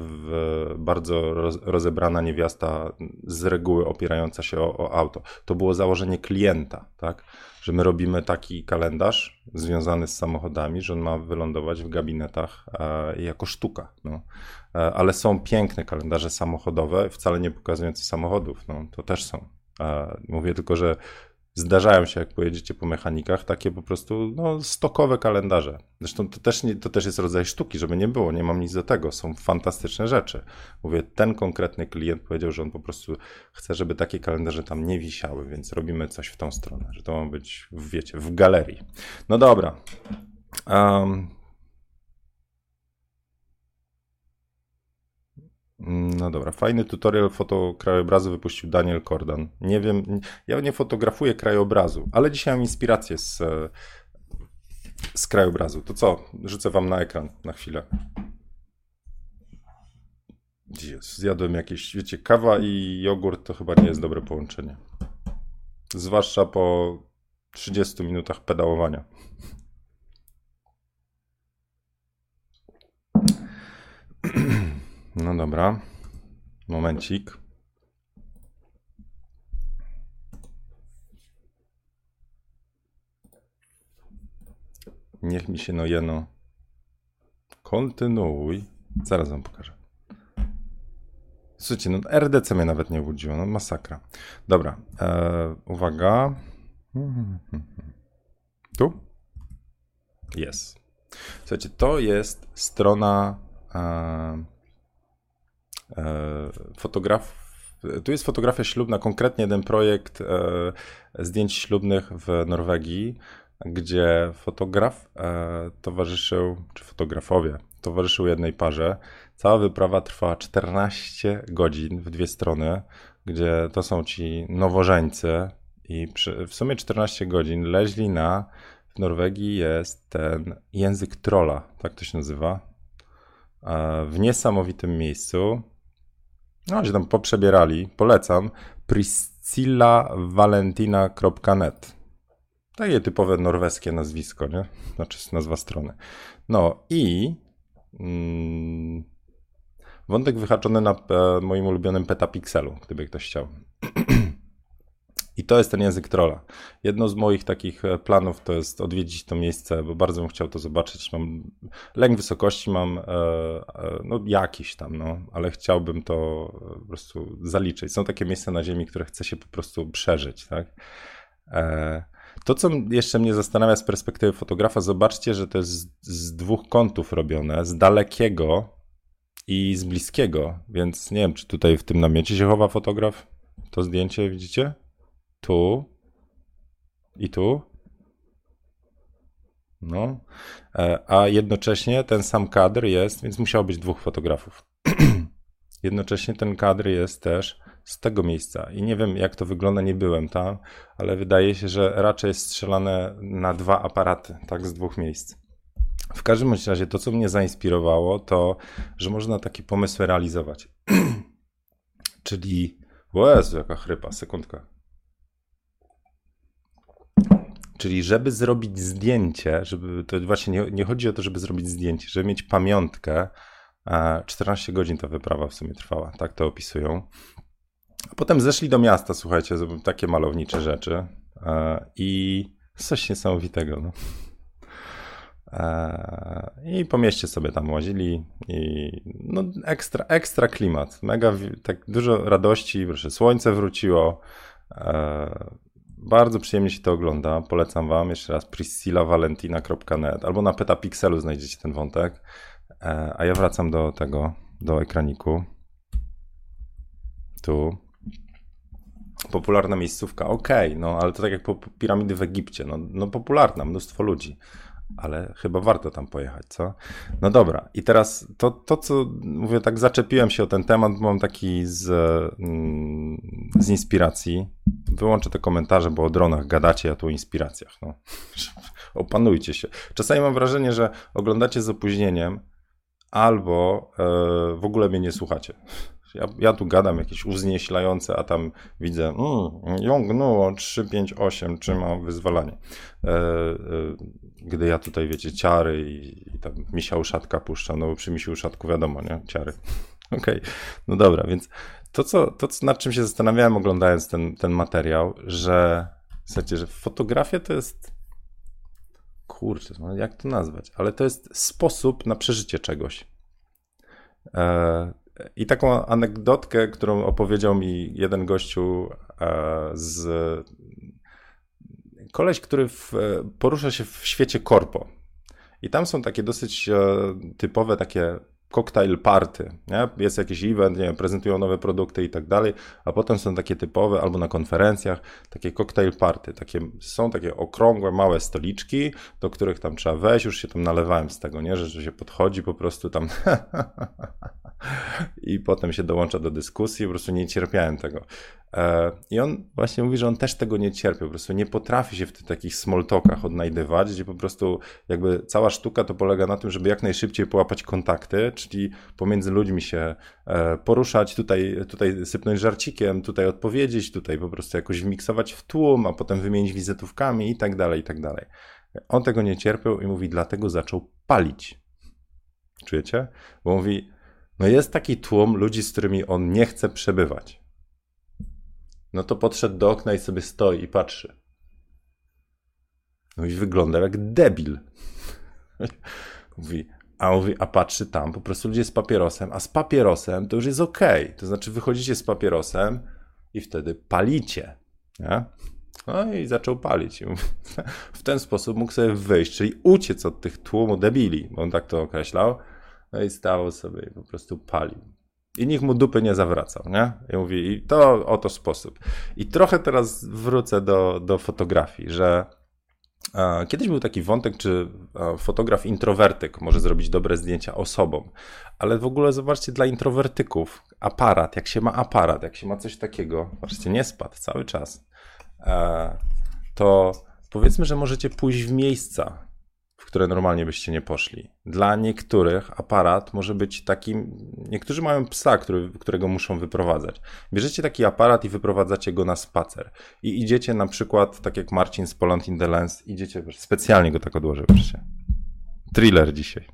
bardzo rozebrana niewiasta, z reguły opierająca się o, o, auto. To było założenie klienta, tak? Że my robimy taki kalendarz związany z samochodami, że on ma wylądować w gabinetach e, jako sztuka. No. E, ale są piękne kalendarze samochodowe, wcale nie pokazujące samochodów. No, to też są. Mówię tylko, że zdarzają się, jak pojedziecie po mechanikach, takie po prostu no, stokowe kalendarze. Zresztą to też, nie, to też jest rodzaj sztuki, żeby nie było, nie mam nic do tego. Są fantastyczne rzeczy. Mówię, ten konkretny klient powiedział, że on po prostu chce, żeby takie kalendarze tam nie wisiały, więc robimy coś w tą stronę, że to ma być, wiecie, w galerii. No dobra. Um, No dobra, fajny tutorial fotokrajobrazu wypuścił Daniel Kordan. Nie wiem, ja nie fotografuję krajobrazu, ale dzisiaj mam inspirację z, z krajobrazu. To co? Rzucę wam na ekran na chwilę. Jezus, zjadłem jakieś, wiecie, kawa i jogurt to chyba nie jest dobre połączenie. Zwłaszcza po 30 minutach pedałowania. No dobra. Momencik. Niech mi się no jeno. Kontynuuj. Zaraz wam pokażę. Słuchajcie, no RDC mnie nawet nie budziło, no masakra. Dobra, e, uwaga. [laughs] Tu? Jest. Słuchajcie, to jest strona e, fotograf. Tu jest fotografia ślubna, konkretnie jeden projekt e, zdjęć ślubnych w Norwegii, gdzie fotograf e, towarzyszył, czy fotografowie towarzyszył jednej parze. Cała wyprawa trwa 14 godzin w dwie strony, gdzie to są ci nowożeńcy i przy, w sumie 14 godzin leźli na, w Norwegii jest ten język trola, tak to się nazywa, w niesamowitym miejscu. No, się tam poprzebierali. Polecam. Pris priscillavalentina.net. Takie typowe norweskie nazwisko, nie? Znaczy nazwa strony. No i mm, wątek wyhaczony na e, moim ulubionym petapixelu, gdyby ktoś chciał. [clears throat] I to jest ten język trolla. Jedno z moich takich e, planów to jest odwiedzić to miejsce, bo bardzo bym chciał to zobaczyć. Mam lęk wysokości, mam e, e, no jakiś tam, no, ale chciałbym to po prostu zaliczyć. Są takie miejsca na Ziemi, które chce się po prostu przeżyć, tak? To, co jeszcze mnie zastanawia z perspektywy fotografa, zobaczcie, że to jest z, z dwóch kątów robione, z dalekiego i z bliskiego, więc nie wiem, czy tutaj w tym namiocie się chowa fotograf. To zdjęcie widzicie? Tu i tu. No, e, a jednocześnie ten sam kadr jest, więc musiało być dwóch fotografów. [clears throat] jednocześnie ten kadr jest też z tego miejsca. I nie wiem, jak to wygląda, nie byłem tam, ale wydaje się, że raczej jest strzelane na dwa aparaty, tak, z dwóch miejsc. W każdym razie to, co mnie zainspirowało, to, że można takie pomysły realizować. [clears throat] Czyli, o Jezu, jaka chrypa, sekundka. Czyli żeby zrobić zdjęcie, żeby to właśnie nie, nie, chodzi o to, żeby zrobić zdjęcie, żeby mieć pamiątkę. 14 e, godzin ta wyprawa w sumie trwała, tak to opisują. Potem zeszli do miasta, słuchajcie, takie malownicze rzeczy e, i coś niesamowitego. No. E, I po mieście sobie tam łazili i no ekstra, ekstra klimat, mega, tak dużo radości, proszę, słońce wróciło, bardzo przyjemnie się to ogląda. Polecam Wam jeszcze raz priscillavalentina.net albo na Petapixelu znajdziecie ten wątek. E, a ja wracam do tego, do ekraniku. Tu. Popularna miejscówka, okej, okay, no ale to tak jak po piramidy w Egipcie, no, no popularna, mnóstwo ludzi ale chyba warto tam pojechać, co? No dobra, i teraz to, to co mówię, tak zaczepiłem się o ten temat, mam taki z, mm, z inspiracji. Wyłączę te komentarze, bo o dronach gadacie, a tu o inspiracjach. No. [laughs] Opanujcie się. Czasami mam wrażenie, że oglądacie z opóźnieniem albo e, w ogóle mnie nie słuchacie. Ja, ja tu gadam jakieś uznieślające, a tam widzę, mm, jągnęło 358, czy ma wyzwalanie. E, e, gdy ja tutaj, wiecie, ciary i, i tam misia uszatka puszczam, no bo przy misiu uszatku wiadomo, nie? Ciary. [laughs] Okej, okay. no dobra, więc to, co, to nad czym się zastanawiałem oglądając ten, ten materiał, że słuchajcie, że fotografia to jest kurczę, no jak to nazwać, ale to jest sposób na przeżycie czegoś. E, i taką anegdotkę, którą opowiedział mi jeden gościu e, z. Koleś, który w, porusza się w świecie korpo. I tam są takie dosyć e, typowe takie cocktail party, nie? Jest jakiś event, nie wiem, prezentują nowe produkty i tak dalej, a potem są takie typowe, albo na konferencjach, takie cocktail party, takie, są takie okrągłe, małe stoliczki, do których tam trzeba wejść, już się tam nalewałem z tego, nie? Że, że się podchodzi po prostu tam [laughs] i potem się dołącza do dyskusji, po prostu nie cierpiałem tego. E, I on właśnie mówi, że on też tego nie cierpi, po prostu nie potrafi się w tych takich smoltokach odnajdywać, gdzie po prostu jakby cała sztuka to polega na tym, żeby jak najszybciej połapać kontakty, czyli pomiędzy ludźmi się e, poruszać, tutaj, tutaj sypnąć żarcikiem, tutaj odpowiedzieć, tutaj po prostu jakoś wmiksować w tłum, a potem wymienić wizytówkami i tak dalej, i tak dalej. On tego nie cierpiał i mówi, dlatego zaczął palić. Czujecie? Bo mówi, no jest taki tłum ludzi, z którymi on nie chce przebywać. No to podszedł do okna i sobie stoi i patrzy. No i wygląda jak debil. [laughs] mówi, a mówi, a patrzy tam, po prostu ludzie z papierosem, a z papierosem to już jest ok. To znaczy wychodzicie z papierosem i wtedy palicie. Nie? No i zaczął palić. [laughs] W ten sposób mógł sobie wyjść, czyli uciec od tych tłumu debili, bo on tak to określał. No i stał sobie i po prostu palił. I nikt mu dupy nie zawracał, nie? I mówi, i to oto sposób. I trochę teraz wrócę do, do fotografii, że kiedyś był taki wątek, czy fotograf introwertyk może zrobić dobre zdjęcia osobom, ale w ogóle zobaczcie, dla introwertyków aparat, jak się ma aparat, jak się ma coś takiego, zobaczcie, nie spadł cały czas, e, to powiedzmy, że możecie pójść w miejsca, które normalnie byście nie poszli. Dla niektórych aparat może być takim. Niektórzy mają psa, który, którego muszą wyprowadzać. Bierzecie taki aparat i wyprowadzacie go na spacer. I idziecie na przykład, tak jak Marcin z Poland in the Lens, idziecie, specjalnie go tak odłożę, wreszcie. Thriller dzisiaj.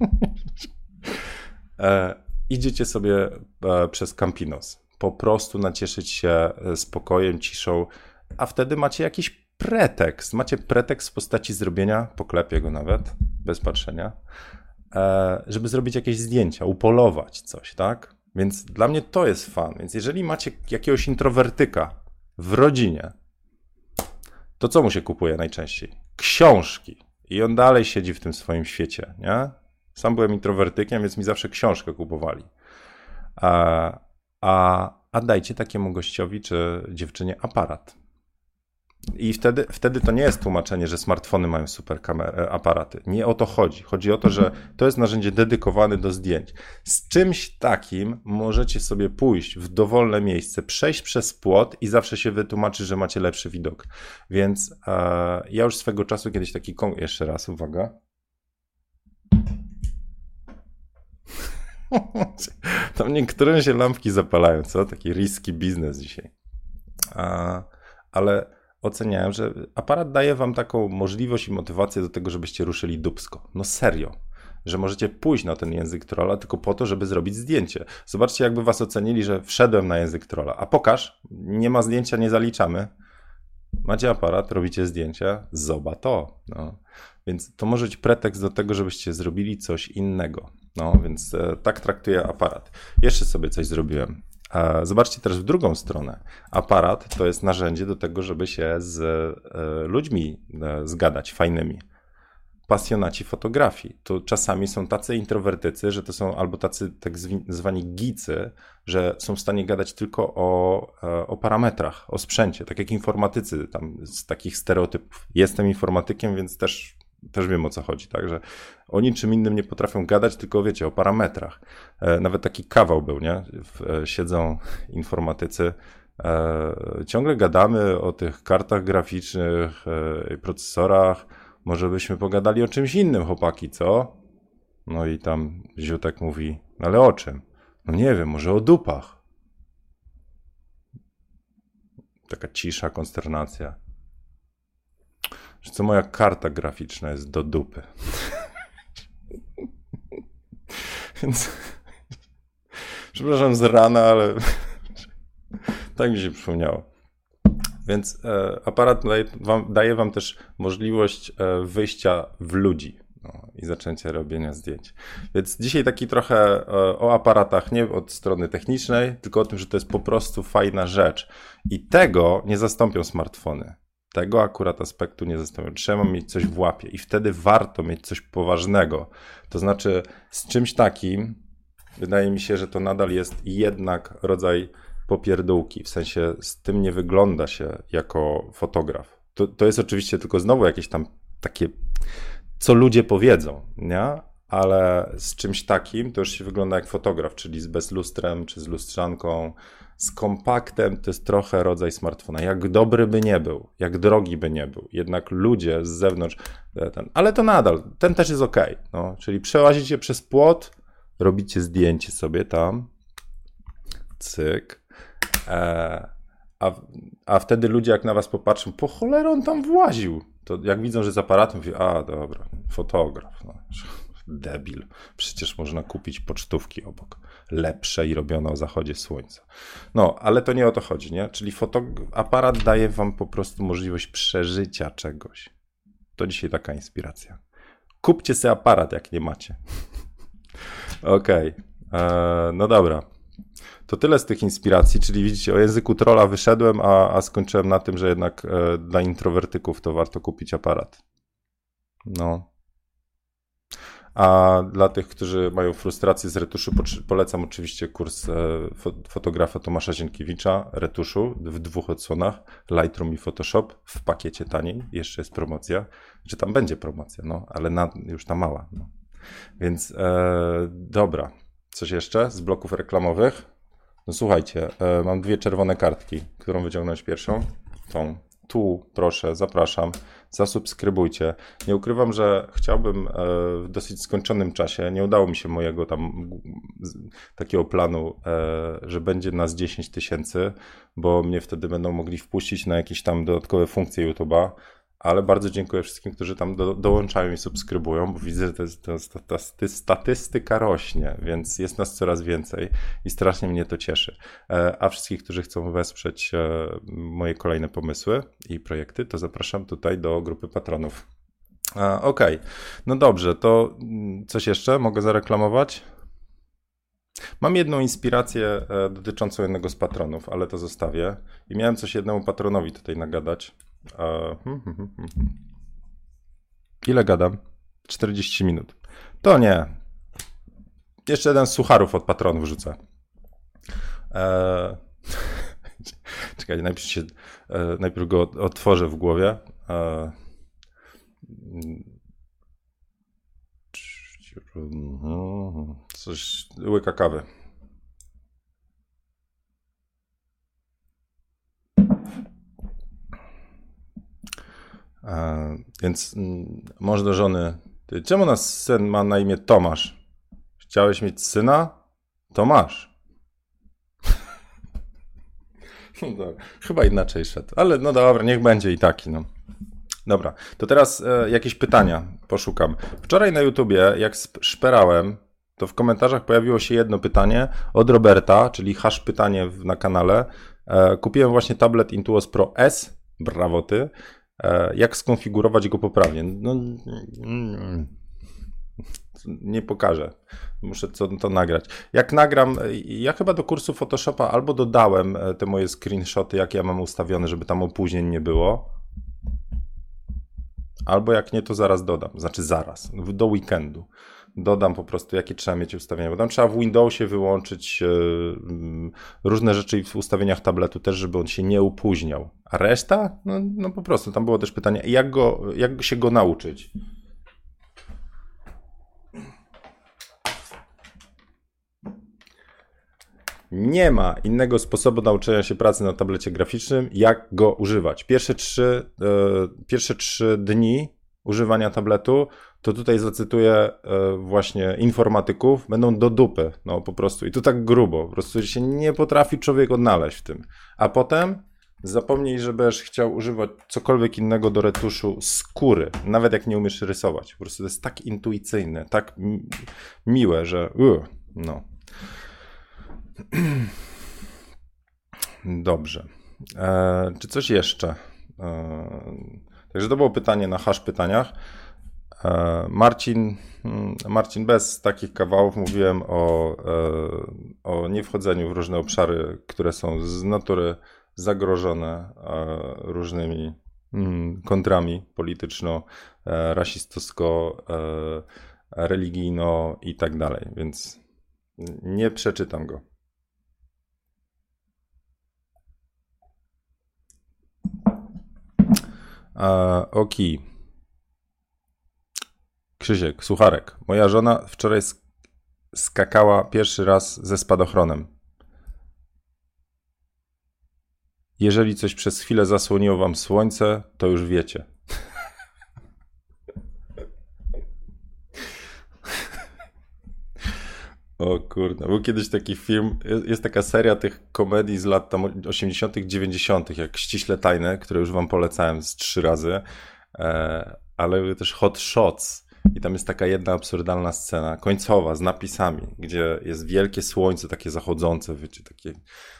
[laughs] e, idziecie sobie e, przez Campinos. Po prostu nacieszyć się e, spokojem, ciszą, a wtedy macie jakiś pretekst. Macie pretekst w postaci zrobienia, poklepię go nawet, bez patrzenia, e, żeby zrobić jakieś zdjęcia, upolować coś, tak? Więc dla mnie to jest fan. Więc jeżeli macie jakiegoś introwertyka w rodzinie, to co mu się kupuje najczęściej? Książki. I on dalej siedzi w tym swoim świecie, nie? Sam byłem introwertykiem, więc mi zawsze książkę kupowali. A, a, a dajcie takiemu gościowi czy dziewczynie aparat. I wtedy, wtedy to nie jest tłumaczenie, że smartfony mają super kamery, aparaty. Nie o to chodzi. Chodzi o to, że to jest narzędzie dedykowane do zdjęć. Z czymś takim możecie sobie pójść w dowolne miejsce, przejść przez płot i zawsze się wytłumaczy, że macie lepszy widok. Więc e, ja już swego czasu kiedyś taki. Jeszcze raz, uwaga. [laughs] Tam niektórym się lampki zapalają, co? Taki riski biznes dzisiaj. Ale oceniałem, że aparat daje wam taką możliwość i motywację do tego, żebyście ruszyli dubsko. No serio. Że możecie pójść na ten język trolla tylko po to, żeby zrobić zdjęcie. Zobaczcie, jakby was ocenili, że wszedłem na język trolla. A pokaż, nie ma zdjęcia, nie zaliczamy. Macie aparat, robicie zdjęcia, zoba to. No. Więc to może być pretekst do tego, żebyście zrobili coś innego. No, więc e, tak traktuję aparat. Jeszcze sobie coś zrobiłem. Zobaczcie też w drugą stronę. Aparat to jest narzędzie do tego, żeby się z e, ludźmi e, zgadać, fajnymi. Pasjonaci fotografii. To czasami są tacy introwertycy, że to są albo tacy tak zwani gicy, że są w stanie gadać tylko o, e, o parametrach, o sprzęcie, tak jak informatycy, tam z takich stereotypów. Jestem informatykiem, więc też też wiem o co chodzi, tak, że o niczym innym nie potrafią gadać, tylko wiecie, o parametrach. E, nawet taki kawał był, nie? E, siedzą informatycy, e, ciągle gadamy o tych kartach graficznych, procesorach, może byśmy pogadali o czymś innym, chłopaki, co? No i tam Ziutek mówi, no ale o czym? No nie wiem, może o dupach. Taka cisza, konsternacja że co moja karta graficzna jest do dupy. Więc przepraszam z rana, ale [laughs] tak mi się przypomniało. Więc e, aparat daje wam, daje wam, też możliwość e, wyjścia w ludzi no, i zaczęcia robienia zdjęć. Więc dzisiaj taki trochę e, o aparatach, nie od strony technicznej, tylko o tym, że to jest po prostu fajna rzecz. I tego nie zastąpią smartfony. Tego akurat aspektu nie zastanawiam. Trzeba mieć coś w łapie i wtedy warto mieć coś poważnego. To znaczy, z czymś takim, wydaje mi się, że to nadal jest jednak rodzaj popierdółki. W sensie z tym nie wygląda się jako fotograf. To, to jest oczywiście tylko znowu jakieś tam takie, co ludzie powiedzą, nie? Ale z czymś takim to już się wygląda jak fotograf, czyli z bezlustrem czy z lustrzanką, z kompaktem to jest trochę rodzaj smartfona. Jak dobry by nie był, jak drogi by nie był, jednak ludzie z zewnątrz, e, ten, ale to nadal, ten też jest ok. No, czyli przełazicie przez płot, robicie zdjęcie sobie tam, cyk, e, a, a wtedy ludzie jak na was popatrzą, po cholerę on tam właził. To jak widzą, że z aparatem, mówią, a dobra, fotograf. No debil. Przecież można kupić pocztówki obok. Lepsze i robione o zachodzie słońca. No, ale to nie o to chodzi, nie? Czyli aparat daje wam po prostu możliwość przeżycia czegoś. To dzisiaj taka inspiracja. Kupcie sobie aparat, jak nie macie. [laughs] Okej. Okay. E, no dobra. To tyle z tych inspiracji, czyli widzicie, o języku trolla wyszedłem, a, a skończyłem na tym, że jednak e, dla introwertyków to warto kupić aparat. No, a dla tych, którzy mają frustrację z retuszu, polecam oczywiście kurs e, fotografa Tomasza Zienkiewicza, retuszu w dwóch odsłonach, Lightroom i Photoshop w pakiecie taniej. Jeszcze jest promocja. Czy tam będzie promocja, no, ale na, już ta mała. No. Więc e, dobra. Coś jeszcze z bloków reklamowych? No słuchajcie, e, mam dwie czerwone kartki. Którą wyciągnąć pierwszą? Tą. tu proszę, zapraszam, zasubskrybujcie. Nie ukrywam, że chciałbym e, w dosyć skończonym czasie, nie udało mi się mojego tam takiego planu, e, że będzie nas 10 tysięcy, bo mnie wtedy będą mogli wpuścić na jakieś tam dodatkowe funkcje YouTube'a ale bardzo dziękuję wszystkim, którzy tam do, dołączają i subskrybują, bo widzę, że to jest, to jest, ta, ta statystyka rośnie, więc jest nas coraz więcej i strasznie mnie to cieszy. E, a wszystkich, którzy chcą wesprzeć e, moje kolejne pomysły i projekty, to zapraszam tutaj do grupy patronów. Okej, okay. no dobrze, to mm, coś jeszcze mogę zareklamować? Mam jedną inspirację e, dotyczącą jednego z patronów, ale to zostawię. I miałem coś jednemu patronowi tutaj nagadać. Hmm, hmm, hmm, Ile gadam? 40 minut. To nie. Jeszcze jeden z sucharów od patronów rzucę. Eee... [laughs] Czekaj, najpierw, się, e, najpierw go otworzę w głowie. Eee... Coś, łyka kawy. Więc mm, mąż do żony, ty, czemu nas syn ma na imię Tomasz? Chciałeś mieć syna? Tomasz. [laughs] no dobra, chyba inaczej szedł, ale no dobra, niech będzie i taki, no. Dobra, to teraz e, jakieś pytania poszukam. Wczoraj na YouTubie, jak szperałem, to w komentarzach pojawiło się jedno pytanie od Roberta, czyli hash pytanie na kanale. E, kupiłem właśnie tablet Intuos Pro S, brawo ty, jak skonfigurować go poprawnie? No, nie pokażę. Muszę to, to, nagrać. Jak nagram, ja chyba do kursu Photoshopa albo dodałem e, te moje screenshoty, jak ja mam ustawione, żeby tam opóźnień nie było. Albo jak nie, to zaraz dodam. Znaczy zaraz, do weekendu dodam po prostu, jakie trzeba mieć ustawienia, bo tam trzeba w Windowsie wyłączyć yy, różne rzeczy w ustawieniach tabletu też, żeby on się nie upóźniał. A reszta? No, no po prostu, tam było też pytanie, jak, go, jak się go nauczyć? Nie ma innego sposobu nauczenia się pracy na tablecie graficznym, jak go używać. Pierwsze trzy, yy, pierwsze trzy dni używania tabletu to tutaj zacytuję e, właśnie informatyków, będą do dupy, no po prostu. I to tak grubo, po prostu się nie potrafi człowiek odnaleźć w tym. A potem zapomnij, że będziesz chciał używać cokolwiek innego do retuszu skóry, nawet jak nie umiesz rysować. Po prostu to jest tak intuicyjne, tak mi miłe, że no. [clears throat] Dobrze. E, czy coś jeszcze? E, także to było pytanie na hash pytaniach. E, Marcin, mm, Marcin, bez takich kawałów mówiłem o, e, o niewchodzeniu w różne obszary, które są z natury zagrożone e, różnymi mm, kontrami polityczno, rasistowsko, religijno i tak dalej, więc nie przeczytam go. Okay. Krzysiek, sucharek. Moja żona wczoraj skakała pierwszy raz ze spadochronem. Jeżeli coś przez chwilę zasłoniło wam słońce, to już wiecie. O kurde, był kiedyś taki film, jest taka seria tych komedii z lat tam 80., 90., jak ściśle tajne, które już wam polecałem z trzy razy, e, ale też Hot Shots i tam jest taka jedna absurdalna scena, końcowa, z napisami, gdzie jest wielkie słońce, takie zachodzące, wiecie, takie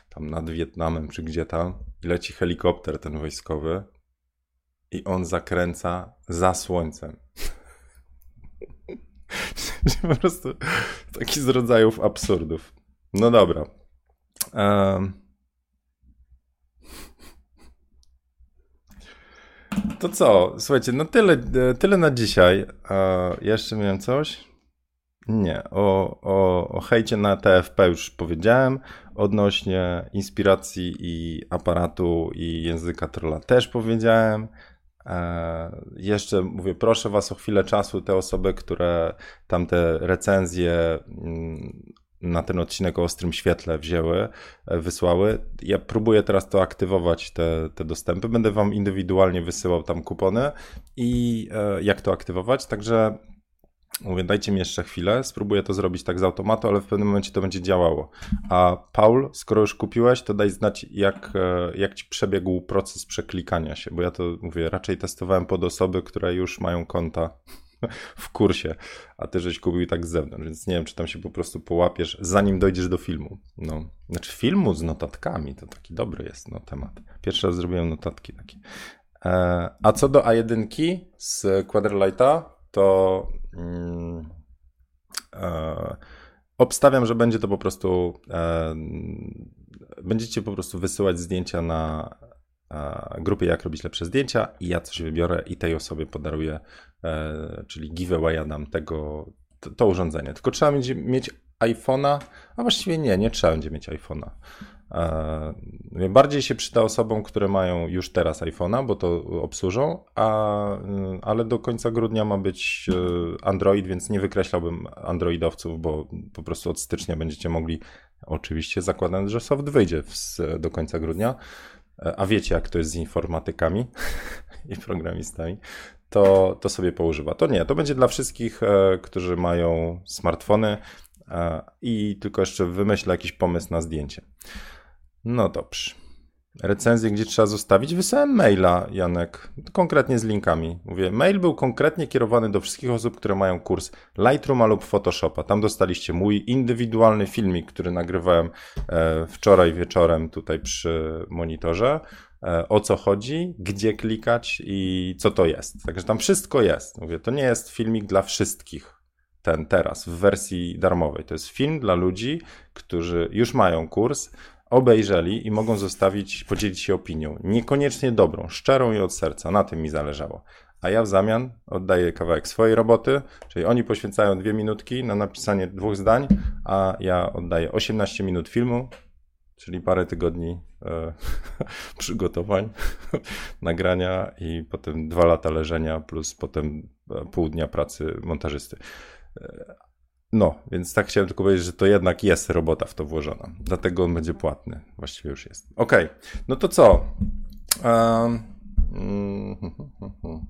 tam nad Wietnamem, czy gdzie tam, i leci helikopter ten wojskowy i on zakręca za słońcem. [laughs] [laughs] po prostu taki z rodzajów absurdów. No dobra. Um, To co? Słuchajcie, no tyle, tyle na dzisiaj. E, jeszcze miałem coś? Nie. O, o, o hejcie na TFP już powiedziałem. Odnośnie inspiracji i aparatu i języka trolla też powiedziałem. E, jeszcze mówię, proszę Was o chwilę czasu, te osoby, które tam te recenzje mm, na ten odcinek o ostrym świetle wzięły, e, wysłały. Ja próbuję teraz to aktywować, te, te dostępy. Będę wam indywidualnie wysyłał tam kupony i e, jak to aktywować. Także Mówię, dajcie mi jeszcze chwilę, spróbuję to zrobić tak z automatu, ale w pewnym momencie to będzie działało. A Paul, skoro już kupiłeś, to daj znać, jak, e, jak ci przebiegł proces przeklikania się, bo ja to mówię, raczej testowałem pod osoby, które już mają konta w kursie, a ty żeś kupił tak z zewnątrz, więc nie wiem, czy tam się po prostu połapiesz, zanim dojdziesz do filmu. No, znaczy filmu z notatkami, to taki dobry jest no, temat. Pierwszy raz zrobiłem notatki takie. E, a co do A1 z Quadrilighta, to e, obstawiam, że będzie to po prostu e, będziecie po prostu wysyłać zdjęcia na e, grupie jak robić lepsze zdjęcia i ja coś wybiorę i tej osobie podaruję, czyli giveawaya dam tego, to, to urządzenie. Tylko trzeba będzie mieć iPhone'a, a właściwie nie, nie trzeba będzie mieć iPhone'a. E, bardziej się przyda osobom, które mają już teraz iPhone'a, bo to obsłużą, a, y, ale do końca grudnia ma być y, Android, więc nie wykreślałbym Androidowców, bo po prostu od stycznia będziecie mogli, oczywiście zakładając, że soft wyjdzie do końca grudnia, e, a wiecie jak to jest z informatykami [laughs] i programistami, to, to sobie poużywa. To nie, to będzie dla wszystkich, e, którzy mają smartfony i tylko jeszcze wymyślę jakiś pomysł na zdjęcie. No dobrze. Recenzję, gdzie trzeba zostawić? Wysłałem maila, Janek, konkretnie z linkami. Mówię, mail był konkretnie kierowany do wszystkich osób, które mają kurs Lightrooma lub Photoshopa. Tam dostaliście mój indywidualny filmik, który nagrywałem e, wczoraj wieczorem tutaj przy monitorze. E, o co chodzi, gdzie klikać i co to jest. Także tam wszystko jest. Mówię, to nie jest filmik dla wszystkich. Ten teraz w wersji darmowej. To jest film dla ludzi, którzy już mają kurs, obejrzeli i mogą zostawić, podzielić się opinią. Niekoniecznie dobrą, szczerą i od serca. Na tym mi zależało. A ja w zamian oddaję kawałek swojej roboty, czyli oni poświęcają dwie minutki na napisanie dwóch zdań, a ja oddaję 18 minut filmu, czyli parę tygodni e, [laughs] przygotowań, [laughs] nagrania i potem dwa lata leżenia, plus potem e, pół dnia pracy montażysty. No, więc tak chciałem tylko powiedzieć, że to jednak jest robota w to włożona. Dlatego on będzie płatny. Właściwie już jest. Ok, no to co? Um, [laughs]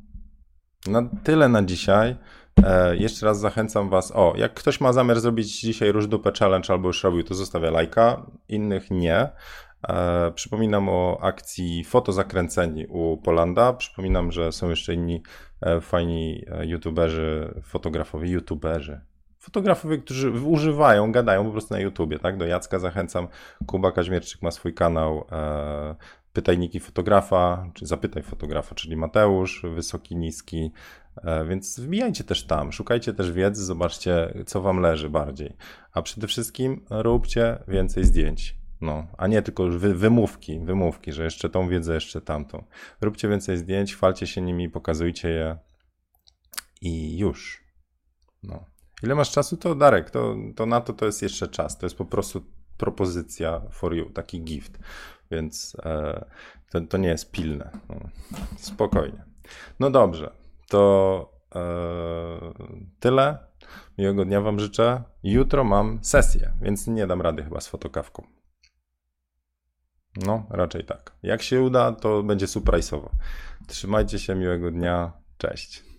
na tyle na dzisiaj. E, jeszcze raz zachęcam Was. O, jak ktoś ma zamiar zrobić dzisiaj różdupę challenge albo już robił, to zostawia lajka. Innych nie. E, przypominam o akcji Fotozakręceni u Polanda. Przypominam, że są jeszcze inni e, fajni e, youtuberzy, fotografowie, youtuberzy, fotografowie, którzy używają, gadają po prostu na YouTubie, tak? Do Jacka zachęcam. Kuba Kaźmierczyk ma swój kanał e, Pytajniki fotografa, czy Zapytaj fotografa, czyli Mateusz, wysoki, niski, e, więc wbijajcie też tam, szukajcie też wiedzy, zobaczcie, co wam leży bardziej. A przede wszystkim róbcie więcej zdjęć. No, a nie tylko wy, wymówki, wymówki, że jeszcze tą wiedzę, jeszcze tamtą. Róbcie więcej zdjęć, chwalcie się nimi, pokazujcie je i już. No. Ile masz czasu, to Darek, to, to na to to jest jeszcze czas. To jest po prostu propozycja for you, taki gift. Więc e, to, to nie jest pilne. No, spokojnie. No dobrze, to e, tyle. Miłego dnia Wam życzę. Jutro mam sesję, więc nie dam rady chyba z fotokawką. No, raczej tak. Jak się uda, to będzie surprise'owo. Trzymajcie się, miłego dnia. Cześć.